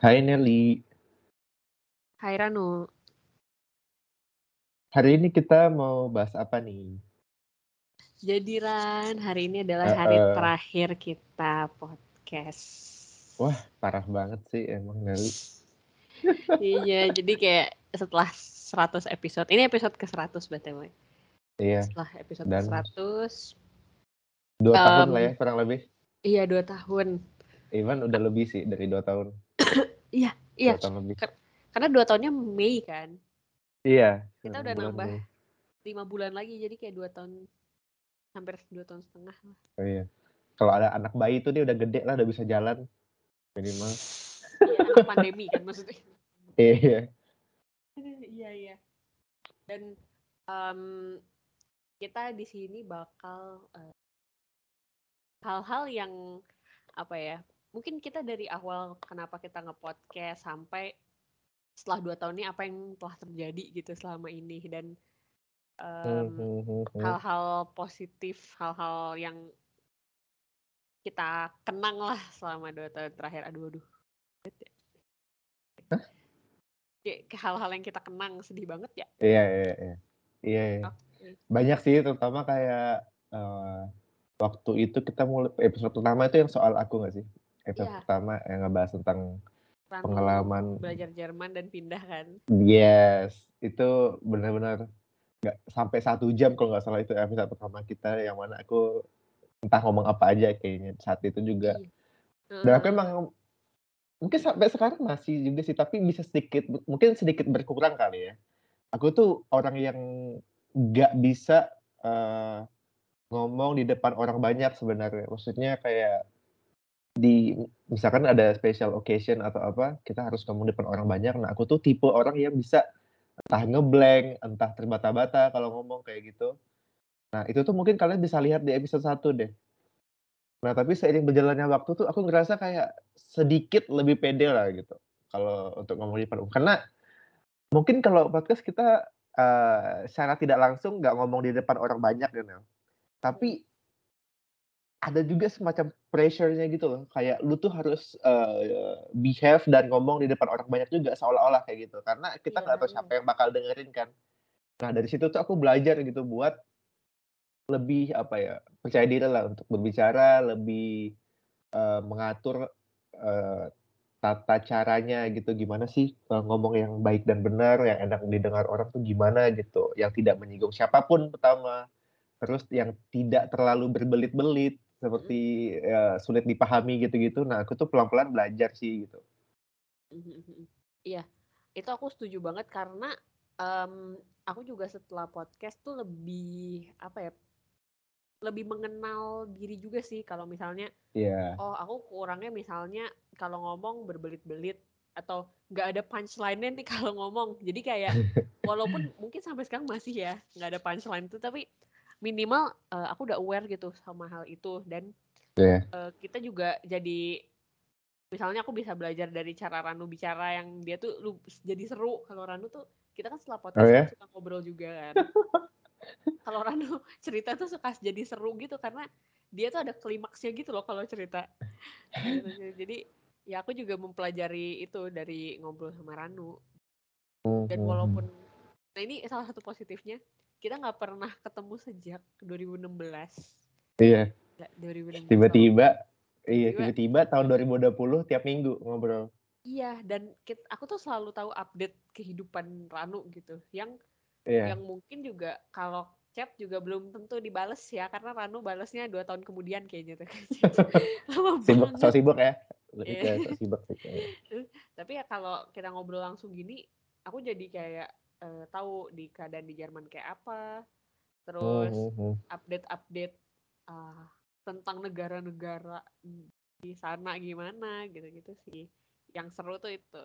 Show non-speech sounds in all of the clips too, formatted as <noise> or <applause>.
Hai Nelly. Hai Ranu. Hari ini kita mau bahas apa nih? Jadi Ran, hari ini adalah hari Uh-uh. terakhir kita podcast. Wah, parah banget sih emang Nelly. <laughs> iya, jadi kayak setelah 100 episode. Ini episode ke-100 BTW. Iya, Setelah episode Dan- ke-100, dua tahun Um, lah ya kurang lebih. iya dua tahun. Even udah lebih sih dari dua tahun. <coughs> Iya, iya. Karena dua tahunnya Mei kan. Iya. Kita udah nambah Mei. lima bulan lagi, jadi kayak dua tahun, hampir dua tahun setengah lah. Oh, iya. Kalau ada anak bayi itu dia udah gede lah, udah bisa jalan minimal. Iya, <laughs> pandemi kan maksudnya. Iya. <laughs> Iya iya. Dan em, kita di sini bakal eh, hal-hal yang apa ya? Mungkin kita dari awal kenapa kita nge-podcast sampai setelah dua tahun ini apa yang telah terjadi gitu selama ini dan Hmm, hmm, hmm, hmm. hal-hal positif, hal-hal yang kita kenang lah selama dua tahun terakhir. Aduh, aduh. Hah? Kayak hal-hal yang kita kenang sedih banget ya. Iya, iya, iya. Iya, iya. Oke. Banyak sih, terutama kayak eh, waktu itu kita mulai episode pertama itu yang soal aku nggak sih? Episode Iya. pertama yang ngebahas tentang Ranu pengalaman belajar Jerman dan pindah kan. Yes, itu benar-benar nggak sampai satu jam kalau nggak salah itu episode pertama kita yang mana aku entah ngomong apa aja kayaknya saat itu juga. Iya. Dan aku emang mungkin sampai sekarang masih juga sih, tapi bisa sedikit mungkin sedikit berkurang kali ya. Aku tuh orang yang nggak bisa eh, ngomong di depan orang banyak sebenarnya. Maksudnya kayak di misalkan ada special occasion atau apa, kita harus ngomong depan orang banyak. Nah, aku tuh tipe orang yang bisa entah ngeblank, entah terbata-bata kalau ngomong kayak gitu. Nah, itu tuh mungkin kalian bisa lihat di episode 1 deh. Nah, tapi seiring berjalannya waktu tuh aku ngerasa kayak sedikit lebih pede lah gitu. Kalau untuk ngomong di depan umum. Karena mungkin kalau podcast kita eh, secara tidak langsung nggak ngomong di depan orang banyak ya, Nel. Tapi ada juga semacam pressure-nya gitu loh. Kayak lu tuh harus eh, behave dan ngomong di depan orang banyak juga seolah-olah kayak gitu. Karena kita Iya, nggak tahu iya. siapa yang bakal dengerin kan. Nah dari situ tuh aku belajar gitu buat lebih apa ya percaya diri lah untuk berbicara, lebih eh, mengatur eh, tata caranya gitu. Gimana sih eh, ngomong yang baik dan benar, yang enak didengar orang tuh gimana gitu. Yang tidak menyinggung siapa pun pertama terus yang tidak terlalu berbelit-belit seperti ya, sulit dipahami gitu-gitu. Nah, aku tuh pelan-pelan belajar sih gitu. Mhm, mhm. Iya, itu aku setuju banget karena em, aku juga setelah podcast tuh lebih apa ya? Lebih mengenal diri juga sih kalau misalnya Iya. oh aku kurangnya misalnya kalau ngomong berbelit-belit atau nggak ada punchline-nya nih <laughs> kalau ngomong. Jadi kayak <laughs> walaupun mungkin sampai sekarang masih ya nggak ada punchline itu tapi minimal eh, aku udah aware gitu sama hal itu dan Iya. eh, kita juga jadi misalnya aku bisa belajar dari cara Ranu bicara yang dia tuh lu jadi seru. Kalau Ranu tuh kita kan setelah podcast Oh kan suka ngobrol juga kan. <laughs> Kalau Ranu cerita tuh suka jadi seru gitu karena dia tuh ada klimaksnya gitu loh kalau cerita. <laughs> Jadi ya aku juga mempelajari itu dari ngobrol sama Ranu. Dan Mhm. walaupun nah ini salah satu positifnya kita nggak pernah ketemu sejak 2016 Iya, 2016 tiba-tiba iya Tiba-tiba. tahun 2020 tiap minggu ngobrol. Iya, dan kit- aku tuh selalu tahu update kehidupan Ranu gitu. Yang Iya. yang mungkin juga kalau chat juga belum tentu dibales ya, karena Ranu balesnya dua tahun kemudian kayaknya tuh. <laughs> Lama Sibuk, so sibuk ya. Lebih Iya. so sibuk kayaknya. <laughs> Tapi ya kalau kita ngobrol langsung gini, aku jadi kayak eh, tahu di keadaan di Jerman kayak apa, terus Mhm. update-update ah, tentang negara-negara di sana gimana gitu-gitu sih. Yang seru tuh itu.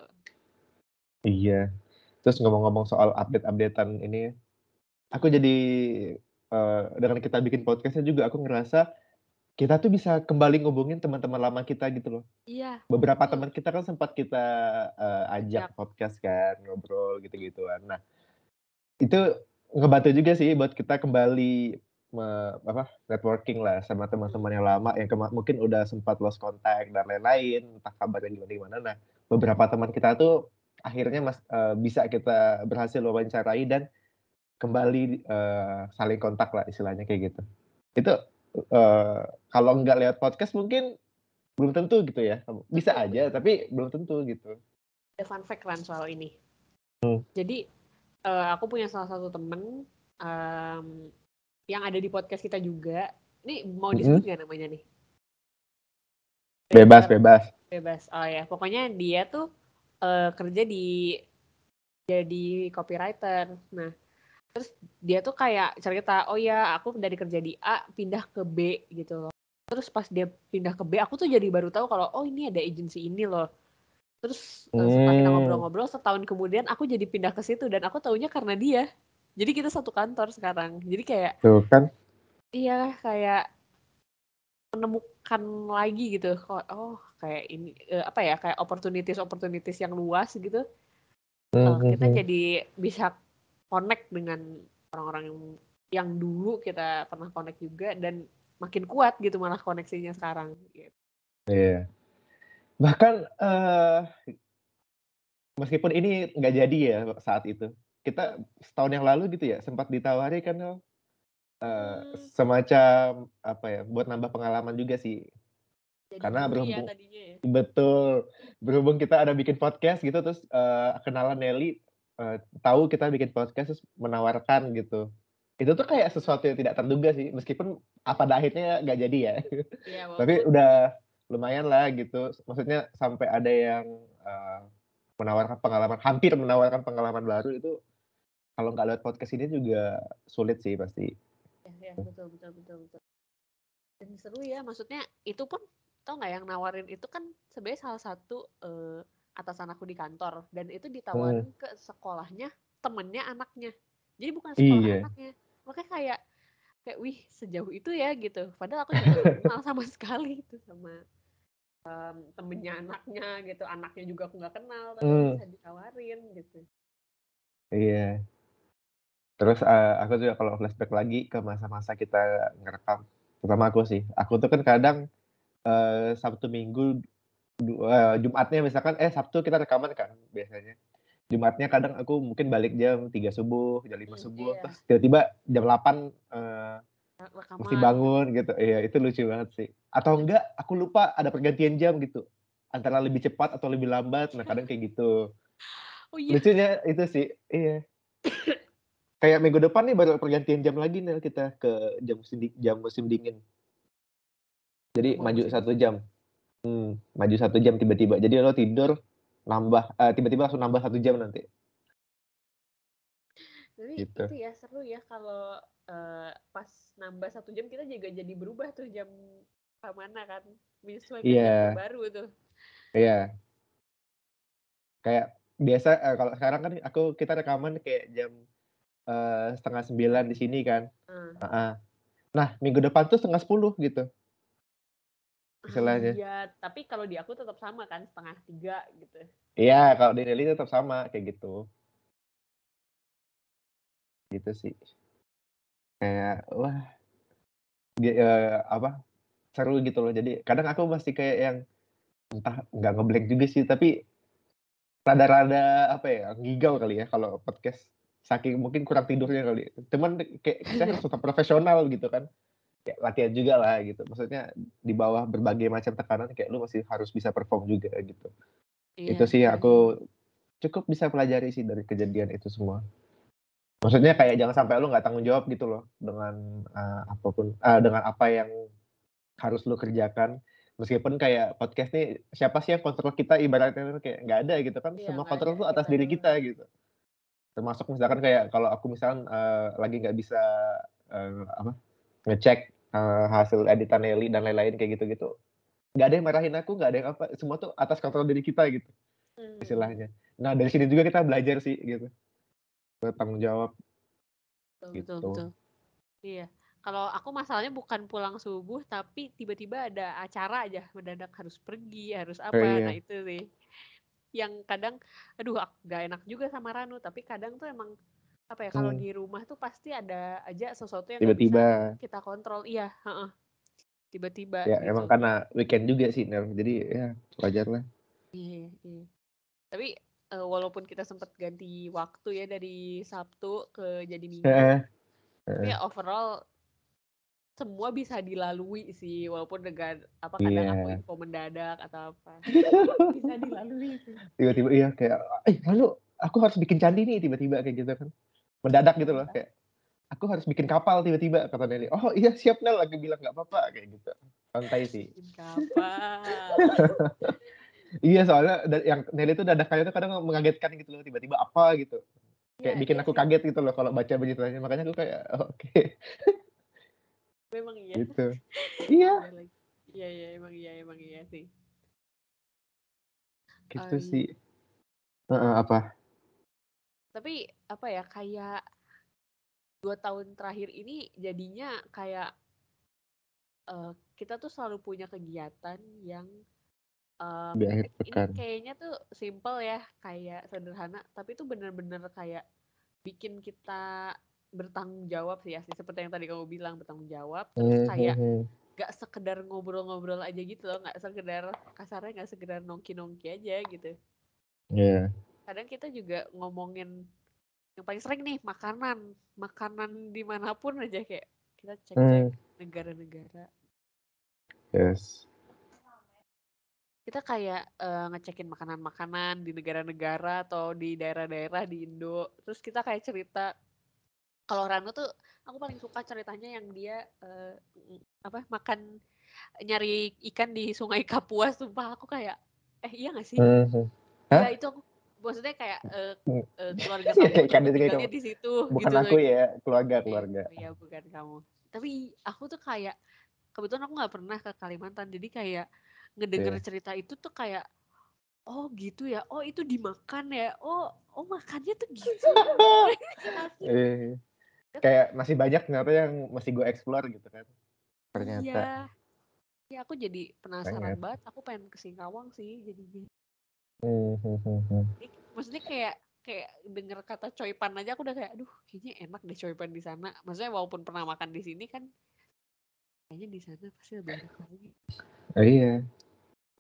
Iya. Terus ngomong-ngomong soal update-updatean ini, aku jadi eh, dengan kita bikin podcastnya juga aku ngerasa kita tuh bisa kembali ngubungin teman-teman lama kita gitu loh. Iya, Beberapa betul. teman kita kan sempat kita eh, ajak podcast kan, ngobrol gitu-gituan. Nah, itu ngebantu juga sih buat kita kembali me- apa networking lah sama teman-teman yang lama yang kema- mungkin udah sempat lost contact dan lain-lain, entah kabarnya gimana gimana. Nah, beberapa teman kita tuh akhirnya mas uh, bisa kita berhasil wawancarai dan kembali uh, saling kontak lah istilahnya kayak gitu. Itu uh, kalau nggak lihat podcast mungkin belum tentu gitu ya. Bisa aja tapi belum tentu gitu. Ada fun fact kan soal ini. Hmm. Jadi uh, aku punya salah satu temen um, yang ada di podcast kita juga. Ini mau disebut nggak mm -hmm. namanya nih? Bebas, bebas. Bebas. Oh ya, pokoknya dia tuh uh, kerja di jadi copywriter. Nah, terus dia tuh kayak cerita, oh ya aku dari kerja di A pindah ke B gitu loh. Terus pas dia pindah ke B, aku tuh jadi baru tahu kalau oh ini ada agensi ini loh. Terus hmm. setelah kita hmm. ngobrol-ngobrol setahun kemudian aku jadi pindah ke situ dan aku taunya karena dia. Jadi kita satu kantor sekarang. Jadi kayak Tuh kan. Iya, kayak menemukan lagi gitu. Kok oh, kayak ini uh, apa ya? Kayak opportunities opportunities yang luas gitu. Uh, kita jadi bisa connect dengan orang-orang yang yang dulu kita pernah connect juga dan makin kuat gitu malah koneksinya sekarang gitu. Iya. Bahkan uh, meskipun ini nggak jadi ya saat itu kita setahun yang lalu gitu ya sempat ditawari kan uh, hmm. semacam apa ya buat nambah pengalaman juga sih Jadi karena berhubung ya, ya. betul berhubung kita ada bikin podcast gitu terus uh, kenalan Nelly uh, tahu kita bikin podcast terus menawarkan gitu itu tuh kayak sesuatu yang tidak terduga sih meskipun apa akhirnya nggak jadi ya, ya <laughs> tapi udah lumayan lah gitu maksudnya sampai ada yang uh, menawarkan pengalaman hampir menawarkan pengalaman baru itu kalau nggak lewat podcast ini juga sulit sih pasti. Ya, ya betul betul betul betul. Dan seru ya, maksudnya itu pun tau nggak yang nawarin itu kan sebenarnya salah satu uh, atasan aku di kantor dan itu ditawarin hmm. ke sekolahnya temennya anaknya. Jadi bukan sekolah iya. anaknya. Makanya kayak kayak wih sejauh itu ya gitu. Padahal aku juga kenal sama <laughs> sekali itu sama um, temennya anaknya gitu. Anaknya juga aku nggak kenal tapi hmm. bisa ditawarin gitu. Iya. Terus, uh, aku juga kalau flashback lagi ke masa-masa kita ngerekam, terutama aku sih, aku tuh kan kadang, uh, Sabtu Minggu, uh, Jumatnya misalkan eh, Sabtu kita rekaman kan biasanya. Jumatnya kadang aku mungkin balik jam 3 subuh, jam 5 hmm, subuh, iya. terus tiba-tiba jam 8, uh, mesti bangun gitu. Iya, itu lucu banget sih. Atau enggak aku lupa ada pergantian jam gitu, antara lebih cepat atau lebih lambat, nah kadang kayak gitu. Oh, iya? Lucunya itu sih, iya. Kayak minggu depan nih baru pergantian jam lagi nih kita ke jam musim jam musim dingin. Jadi oh, maju satu jam. Hmm, maju satu jam tiba-tiba. Jadi lo tidur nambah uh, tiba-tiba langsung nambah satu jam nanti. Jadi gitu. itu ya seru ya kalau uh, pas nambah satu jam kita juga jadi berubah tuh jam mana kan menyesuaikan yeah. jam baru tuh. Iya. Yeah. Kayak biasa uh, kalau sekarang kan aku kita rekaman kayak jam uh, setengah sembilan di sini kan. Hmm. Uh -uh. Nah, minggu depan tuh setengah sepuluh gitu. Istilahnya. Iya, tapi kalau di aku tetap sama kan, setengah tiga gitu. Iya, kalau di Nelly tetap sama kayak gitu. Gitu sih. Kayak wah uh, apa seru gitu loh. Jadi kadang aku masih kayak yang entah nggak ngeblank juga sih, tapi rada-rada apa ya ngigau kali ya kalau podcast saking mungkin kurang tidurnya kali. Cuman kayak kita harus tetap profesional gitu kan. Kayak latihan juga lah gitu. Maksudnya di bawah berbagai macam tekanan kayak lu masih harus bisa perform juga gitu. Iya, itu sih yang aku cukup bisa pelajari sih dari kejadian itu semua. Maksudnya kayak jangan sampai lu nggak tanggung jawab gitu loh dengan uh, apa pun uh, dengan apa yang harus lu kerjakan meskipun kayak podcast nih siapa sih yang kontrol kita ibaratnya kayak nggak ada gitu kan iya, semua kontrol tuh atas diri kita gitu termasuk misalkan kayak kalau aku misalkan uh, lagi nggak bisa uh, apa ngecek uh, hasil editan Nelly dan lain-lain kayak gitu-gitu. Nggak ada yang marahin aku nggak ada yang apa semua tuh atas kontrol diri kita gitu hmm. istilahnya. Nah dari sini juga kita belajar sih gitu. Bertanggung jawab. Betul, gitu. betul, betul. iya. Kalau aku masalahnya bukan pulang subuh tapi tiba-tiba ada acara aja mendadak harus pergi harus apa. Oh, iya. nah itu sih. Yang kadang aduh gak enak juga sama Ranu tapi kadang tuh emang apa ya kalau hmm. di rumah tuh pasti ada aja sesuatu yang tiba-tiba kita kontrol iya tiba-tiba ya gitu. emang karena weekend juga sih Ner. jadi ya wajar lah Iya, iya. Tapi uh, walaupun kita sempat ganti waktu ya dari Sabtu ke jadi Minggu, Heeh. tapi Heeh. ya overall semua bisa dilalui sih walaupun dengan apa kadang aku Iya. info mendadak atau apa <laughs> bisa dilalui. Tiba-tiba iya kayak, "Eh, lalu aku harus bikin candi nih," tiba-tiba kayak gitu kan. Mendadak gitu loh kayak, "Aku harus bikin kapal," tiba-tiba kata Nelly. "Oh iya siap Nel," aku bilang, "nggak apa-apa," kayak gitu. Santai sih. Bikin kapal. <laughs> Iya soalnya yang Nelly tuh dadakannya tuh kadang mengagetkan gitu loh, tiba-tiba apa gitu. Kayak Iya, bikin iya aku kaget gitu loh kalau baca beritanya, makanya aku kayak, "Oh, oke." Memang iya. Gitu. Iya, lagi. Iya, iya, emang iya, emang iya sih. gitu Ai. sih. Heeh, apa? Tapi apa ya kayak dua tahun terakhir ini jadinya kayak eh, kita tuh selalu punya kegiatan yang em, Di akhir ini pekan. kayaknya tuh simple ya kayak sederhana tapi itu bener-bener kayak bikin kita bertanggung jawab sih asli seperti yang tadi kamu bilang bertanggung jawab terus Hmm, kayak hmm, hmm. gak sekedar ngobrol-ngobrol aja gitu loh nggak sekedar kasarnya nggak sekedar nongki-nongki aja gitu Iya. Kadang kita juga ngomongin yang paling sering nih makanan makanan di mana pun aja kayak kita cek-cek Hmm, negara-negara yes. kita kayak eh, ngecekin makanan-makanan di negara-negara atau di daerah-daerah di Indo terus kita kayak cerita kalau Rano tuh aku paling suka ceritanya yang dia eh, apa makan nyari ikan di Sungai Kapuas sumpah aku kayak eh iya gak sih hmm. Hah? ya itu aku maksudnya kayak Hmm. eh, <laughs> keluarga Iya, kamu tuh di situ Bukan gitu aku ya, keluarga, Iya, keluarga. Iya, bukan kamu. Tapi aku tuh kayak kebetulan aku nggak pernah ke Kalimantan, jadi kayak ngedenger Iya. cerita itu tuh kayak oh gitu ya, oh itu dimakan ya, oh oh makannya tuh gitu. <laughs> Eh, kayak masih banyak ternyata yang masih gue explore gitu kan. Ternyata. Iya. Ya aku jadi penasaran Ternyata. banget. Aku pengen ke Singkawang sih jadinya. Hmm, hmm, hmm. Jadi, Maksudnya kayak kayak denger kata coipan aja aku udah kayak aduh kayaknya enak deh coipan di sana. Maksudnya walaupun pernah makan di sini kan kayaknya di sana pasti lebih enak <laughs> lagi. Eh, iya.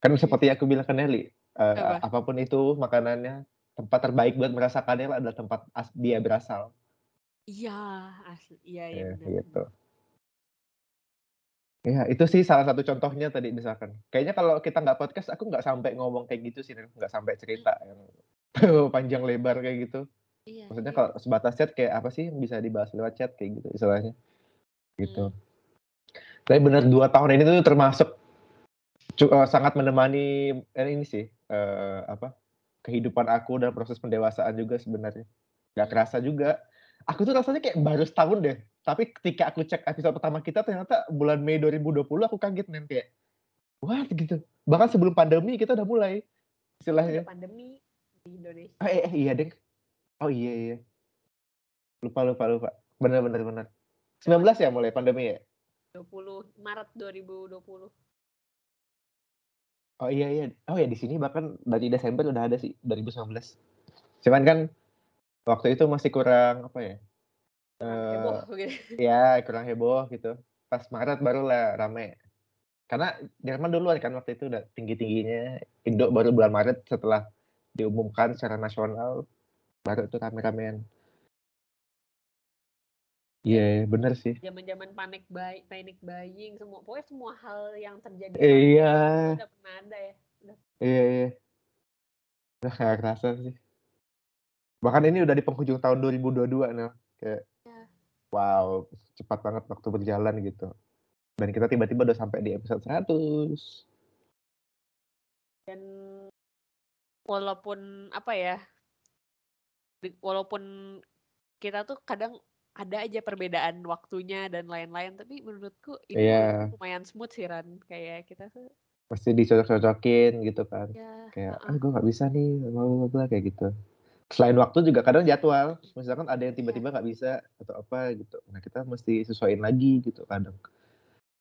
Kan seperti aku bilang ke Nelly, eh, Apa? apa pun itu makanannya, tempat terbaik buat merasakannya adalah tempat as- dia berasal. Iya, asli. Iya, iya Ya, benar. gitu. Ya, itu sih salah satu contohnya tadi misalkan. Kayaknya kalau kita nggak podcast, aku nggak sampai ngomong kayak gitu sih, nggak sampai cerita yang <laughs> panjang lebar kayak gitu. Iya. Maksudnya iya. kalau sebatas chat kayak apa sih yang bisa dibahas lewat chat kayak gitu istilahnya. Gitu. Hmm. Tapi benar dua tahun ini tuh termasuk eh, sangat menemani eh, ini sih eh, apa kehidupan aku dan proses pendewasaan juga sebenarnya. Gak Hmm. kerasa juga. Aku tuh rasanya kayak baru setahun deh. Tapi ketika aku cek episode pertama kita ternyata bulan Mei 2020 aku kaget nih kayak what gitu. Bahkan sebelum pandemi kita udah mulai istilahnya. pandemi di Indonesia. Oh, eh, iya deh. Oh iya iya. Lupa lupa lupa. Bener bener bener. 19 ya mulai pandemi ya? 20 Maret 2020. Oh iya iya. Oh ya di sini bahkan dari Desember udah ada sih 2019. Cuman kan waktu itu masih kurang apa ya? Heboh gitu. ya kurang heboh gitu. Pas Maret barulah rame. Karena Jerman duluan kan waktu itu udah tinggi-tingginya. Indo baru bulan Maret setelah diumumkan secara nasional baru itu rame-ramean. Iya, iya, bener sih. Zaman-zaman panik buy, panic buying semua pokoknya semua hal yang terjadi Eh, iya. udah pernah ada ya. Udah. Iya, iya. Udah gak kerasa sih. Bahkan ini udah di penghujung tahun 2022 nih. Kayak, Ya. Wow, cepat banget waktu berjalan gitu. Dan kita tiba-tiba udah sampai di episode 100. Dan walaupun apa ya? Walaupun kita tuh kadang ada aja perbedaan waktunya dan lain-lain, tapi menurutku ini Iya. lumayan smooth sih Ran. Kayak kita tuh Pasti dicocok-cocokin gitu kan. ya Kayak, ah gue gak bisa nih, bla kayak gitu. Selain waktu juga kadang jadwal. Misalkan ada yang tiba-tiba gak bisa atau apa gitu. Nah kita mesti sesuaiin lagi gitu kadang.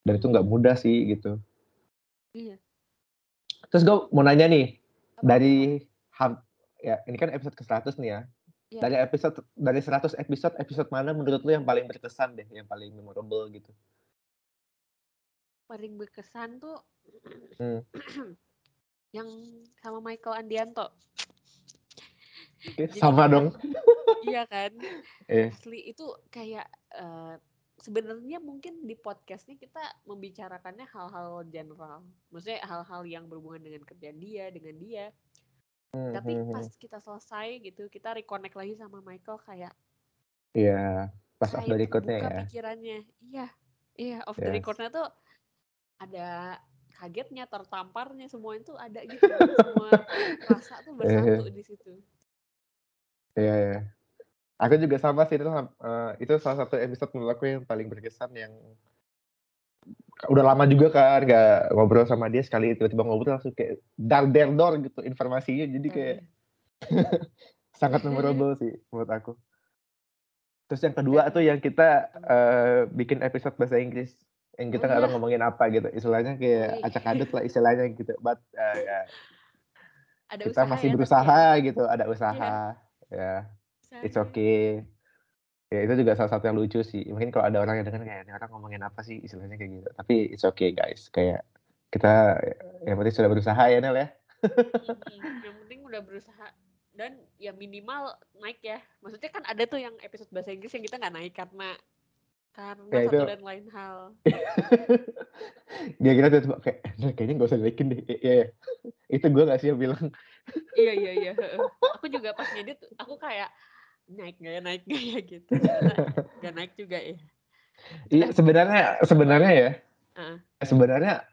Dan itu nggak mudah sih gitu. Iya. Terus gue mau nanya nih, Apa? dari ya ini kan episode ke-100 nih ya. Iya. Dari episode dari 100 episode episode mana menurut lu yang paling berkesan deh, yang paling memorable gitu? paling berkesan tuh Hmm. <clears throat> yang sama Michael Andianto. Oke, Jadi sama dong. iya kan? Eh, Asli itu kayak eh, sebenarnya mungkin di podcastnya kita membicarakannya hal-hal general. Maksudnya hal-hal yang berhubungan dengan kerjaan dia, dengan dia. hmm, Tapi hmm, pas hmm. kita selesai gitu, kita reconnect lagi sama Michael kayak Iya, pas off the recordnya ya. pikirannya. Iya, iya off the Yes. recordnya tuh ada kagetnya, tertamparnya, semua itu ada gitu. Semua rasa tuh <laughs> bersatu di situ. Iya, iya. Aku juga sama sih itu eh, itu salah satu episode menurut aku yang paling berkesan yang udah lama juga kan nggak ngobrol sama dia sekali tiba-tiba ngobrol langsung kayak dar der dor gitu informasinya jadi kayak <laughs> sangat memorable sih menurut aku. Terus yang kedua Dan- tuh yang kita eh, bikin episode bahasa Inggris yang kita Oh nggak tahu iya. ngomongin apa gitu istilahnya kayak Wih. acak adut lah istilahnya gitu but eh, ya, ada kita usaha masih ya, tapi berusaha ya. gitu ada usaha ya it's Usahanya. okay. Ya itu juga salah satu yang lucu sih. Mungkin kalau ada orang yang dengar kayak "Ini orang ngomongin apa sih? istilahnya kayak gitu. Tapi it's okay guys. Kayak kita yang penting sudah berusaha ya Nel ya. Mm-mm, yang penting udah berusaha dan ya minimal naik ya. Maksudnya kan ada tuh yang episode bahasa Inggris yang kita nggak naik karena karena Ya, satu itu- dan lain hal. <laughs> Dia kira tiba kayak "Nel, kayaknya gak usah dinaikin deh. Iya ya. <laughs> itu gue gak sih yang bilang. Iya iya iya aku juga pas ngedit aku kayak naik gak ya naik gak ya? Gitu. Nggak naik juga ya. Iya sebenarnya sebenarnya ya. Heeh. sebenarnya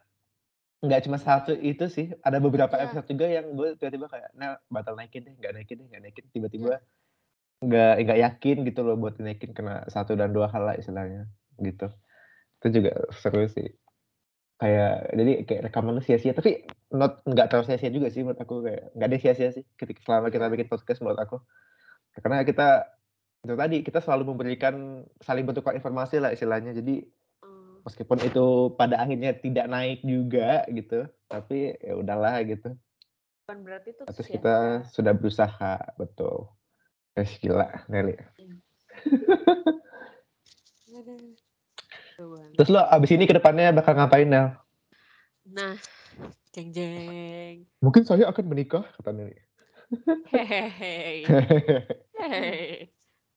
nggak cuma satu itu sih ada beberapa Iya. episode juga yang gue tiba-tiba kayak nah batal naikin deh nggak naikin deh nggak naikin. Tiba-tiba nggak nggak yakin gitu loh buat naikin kena satu dan dua hal lah istilahnya gitu. Itu juga seru sih. Kayak jadi kayak rekaman sia-sia tapi not nggak terlalu sia-sia juga sih menurut aku kayak nggak ada sia-sia sih ketika selama kita bikin podcast menurut aku. Karena kita itu tadi kita selalu memberikan saling bertukar informasi lah istilahnya. Jadi meskipun itu pada akhirnya tidak naik juga gitu tapi ya udahlah gitu. Bukan berarti itu terus kita sudah berusaha betul Guys, gila Nelly. Terus lo abis ini ke depannya bakal ngapain Nel? Nah jeng jeng mungkin saya akan menikah kata Nelly. Hehehe. Hehehe.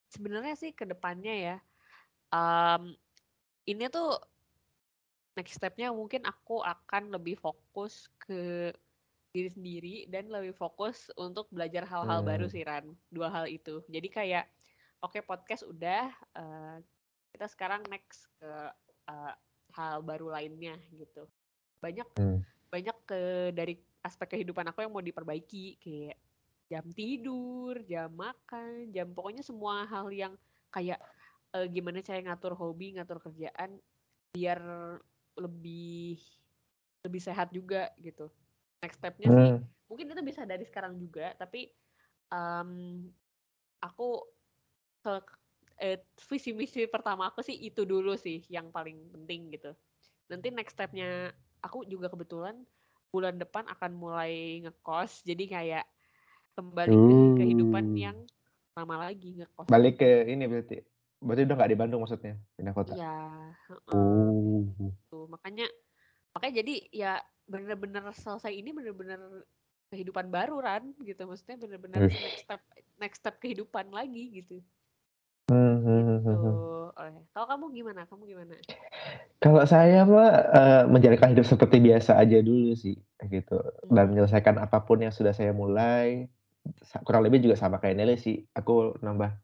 Sebenarnya sih ke depannya ya, em, ini tuh next stepnya mungkin aku akan lebih fokus ke diri sendiri dan lebih fokus untuk belajar hal-hal baru Hmm. sih Ran. Dua hal itu. Jadi kayak oke podcast udah, eh, kita sekarang next ke eh, hal baru lainnya gitu. Banyak Hmm. banyak ke dari aspek kehidupan aku yang mau diperbaiki kayak jam tidur, jam makan, jam pokoknya semua hal yang kayak eh, gimana cara ngatur hobi, ngatur kerjaan biar lebih lebih sehat juga gitu. Next stepnya sih Hmm. mungkin itu bisa dari sekarang juga tapi em, aku ke eh, visi misi pertama aku sih itu dulu sih yang paling penting gitu nanti next stepnya aku juga kebetulan bulan depan akan mulai ngekos jadi kayak kembali ke kehidupan Uh. yang lama lagi ngekos balik ke ini berarti berarti udah nggak di Bandung maksudnya pindah kota ya heeh, oh gitu. makanya makanya jadi ya bener-bener selesai ini bener-bener kehidupan baru kan gitu. Maksudnya bener-bener Wih. next step next step kehidupan lagi gitu. Hmm, hmm, hmm, hmm, oh, kalau kamu gimana? Kamu gimana? Kalau saya mah eh, menjalankan hidup seperti biasa aja dulu sih gitu. Dan menyelesaikan apa pun yang sudah saya mulai kurang lebih juga sama kayak Nelly sih. Aku nambah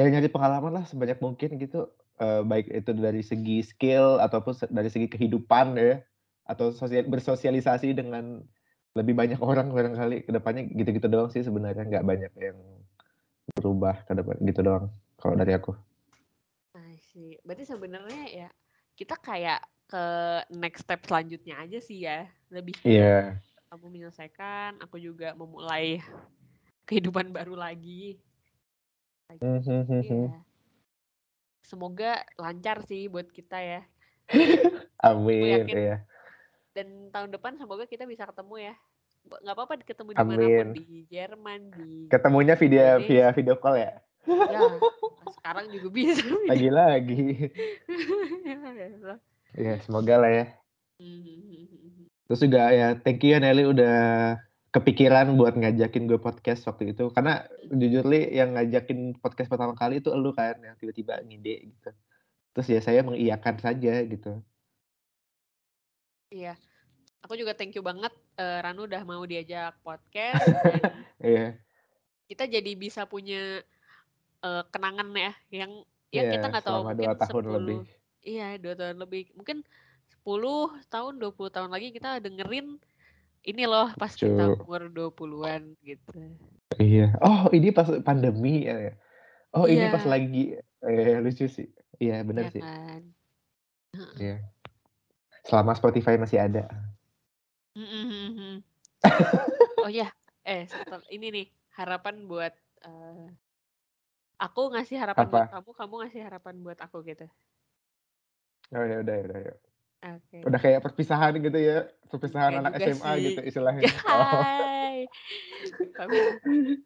nyari-nyari pengalaman lah sebanyak mungkin gitu. Eh, baik itu dari segi skill ataupun dari segi kehidupan ya atau sosial bersosialisasi dengan lebih banyak orang barangkali. Ke depannya gitu-gitu doang sih sebenarnya. Nggak banyak yang berubah ke depan. Gitu doang kalau dari aku. I see. berarti sebenarnya ya kita kayak ke next step selanjutnya aja sih ya. Lebih iya. kamu menyelesaikan aku juga memulai kehidupan baru lagi. Hmm, hmm, hmm. Iya. semoga lancar sih buat kita ya. <laughs> Amin ya dan tahun depan semoga kita bisa ketemu ya nggak apa-apa ketemu di mana pun di Jerman di ketemunya video Indonesia. via video call ya ya sekarang juga bisa lagi-lagi <laughs> ya semoga lah ya Terus juga ya thank you ya Nelly udah kepikiran buat ngajakin gue podcast waktu itu. Karena jujur li yang ngajakin podcast pertama kali itu elu kan yang tiba-tiba ngide gitu. Terus ya saya mengiyakan saja gitu. Iya. Aku juga thank you banget uh, Ranu udah mau diajak podcast. <laughs> Iya. kita jadi bisa punya uh, kenangan ya yang yang Iya, kita nggak tahu mungkin dua tahun 10 lebih. iya dua tahun lebih mungkin 10 tahun 20 tahun lagi kita dengerin ini loh pas kita Cu. umur 20-an gitu. Iya. Oh, ini pas pandemi ya. Oh, ini pas Iya. lagi eh lucu sih. Iya, benar Iya sih. kan. Iya. Selama Spotify masih ada. Mhm, mhm, mhm. oh ya, eh setel- ini nih harapan buat eh, aku ngasih harapan buat Apa? kamu, kamu ngasih harapan buat aku gitu. Oh ya udah ya udah ya. Oke. Udah kayak perpisahan gitu ya. Perpisahan anak SMA sih. gitu istilahnya. <laughs> Oh. Hai. Tapi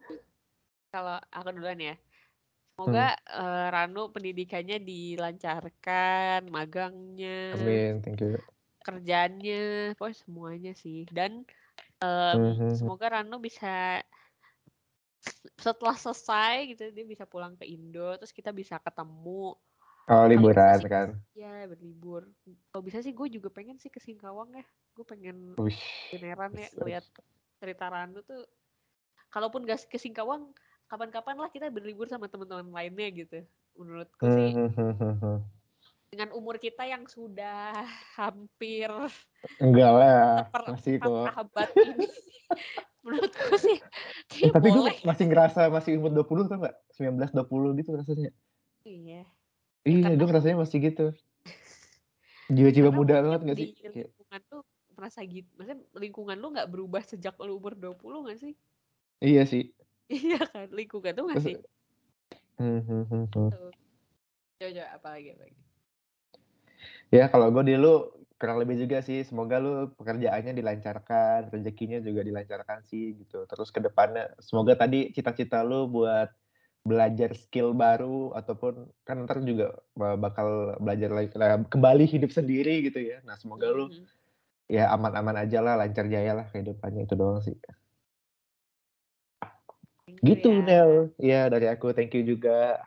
<laughs> kalau aku duluan ya. Semoga eh, Ranu pendidikannya dilancarkan, magangnya, Amin, thank you. kerjaannya, pokoknya semuanya sih. Dan em, Mhm. semoga Ranu bisa setelah selesai gitu dia bisa pulang ke Indo, terus kita bisa ketemu. Oh, Kalau bisa liburan sih, kan. ya berlibur. Kalau bisa sih gue juga pengen sih ke Singkawang ya. Gue pengen Wih. beneran ya ngeliat cerita Ranu tuh. Kalaupun gak ke Singkawang, kapan-kapan lah kita berlibur sama teman-teman lainnya gitu. Menurutku sih Mhm. dengan umur kita yang sudah <laughs> hampir Enggak lah, masih kok. abad ini, <laughs> menurutku sih kayak tapi gue masih ngerasa masih umur 20 tau gak? 19 20 gitu rasanya. Iya. Ya, Iya, karena gue rasanya masih gitu. <laughs> Jiwa-jiwa muda banget gak sih? Lingkungan tuh merasa gitu. Maksudnya lingkungan lu nggak berubah sejak lu umur 20 gak sih? iya sih. Iya kan, lingkungan tuh masih Mhm. tuh. Coba apa lagi apa lagi? Ya kalau gue dulu kurang lebih juga sih. Semoga lu pekerjaannya dilancarkan, rezekinya juga dilancarkan sih gitu. Terus ke depannya semoga tadi cita-cita lu buat belajar skill baru ataupun kan ntar juga ba- bakal belajar lagi kembali hidup sendiri gitu ya. Nah semoga lu Mhm. ya aman-aman aja lah, lancar jaya lah kehidupannya itu doang sih. Gitu ya. Nel. Ya dari aku thank you juga.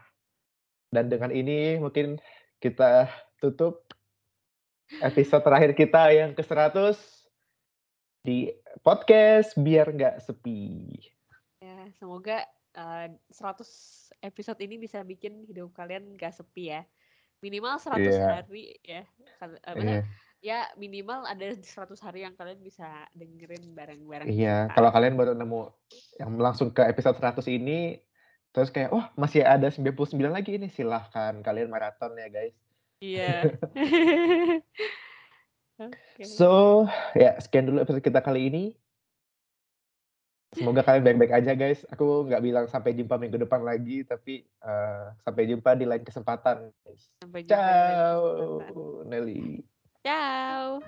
Dan dengan ini mungkin kita tutup episode terakhir kita yang ke-100 di podcast biar nggak sepi. Ya, semoga eh, 100 episode ini bisa bikin hidup kalian gak sepi ya. Minimal 100 Iya. hari ya. Kal- eh, Iya. Ya minimal ada 100 hari yang kalian bisa dengerin bareng-bareng Iya, kita. kalau kalian baru nemu yang langsung ke episode 100 ini terus kayak wah masih ada 99 lagi ini silahkan kalian maraton ya guys. Iya. <laughs> Oke. So ya sekian dulu episode kita kali ini. Semoga kalian baik-baik aja guys. Aku nggak bilang sampai jumpa minggu depan lagi, tapi eh, sampai jumpa di lain kesempatan. guys. Sampai jumpa Ciao. Nelly. Ciao.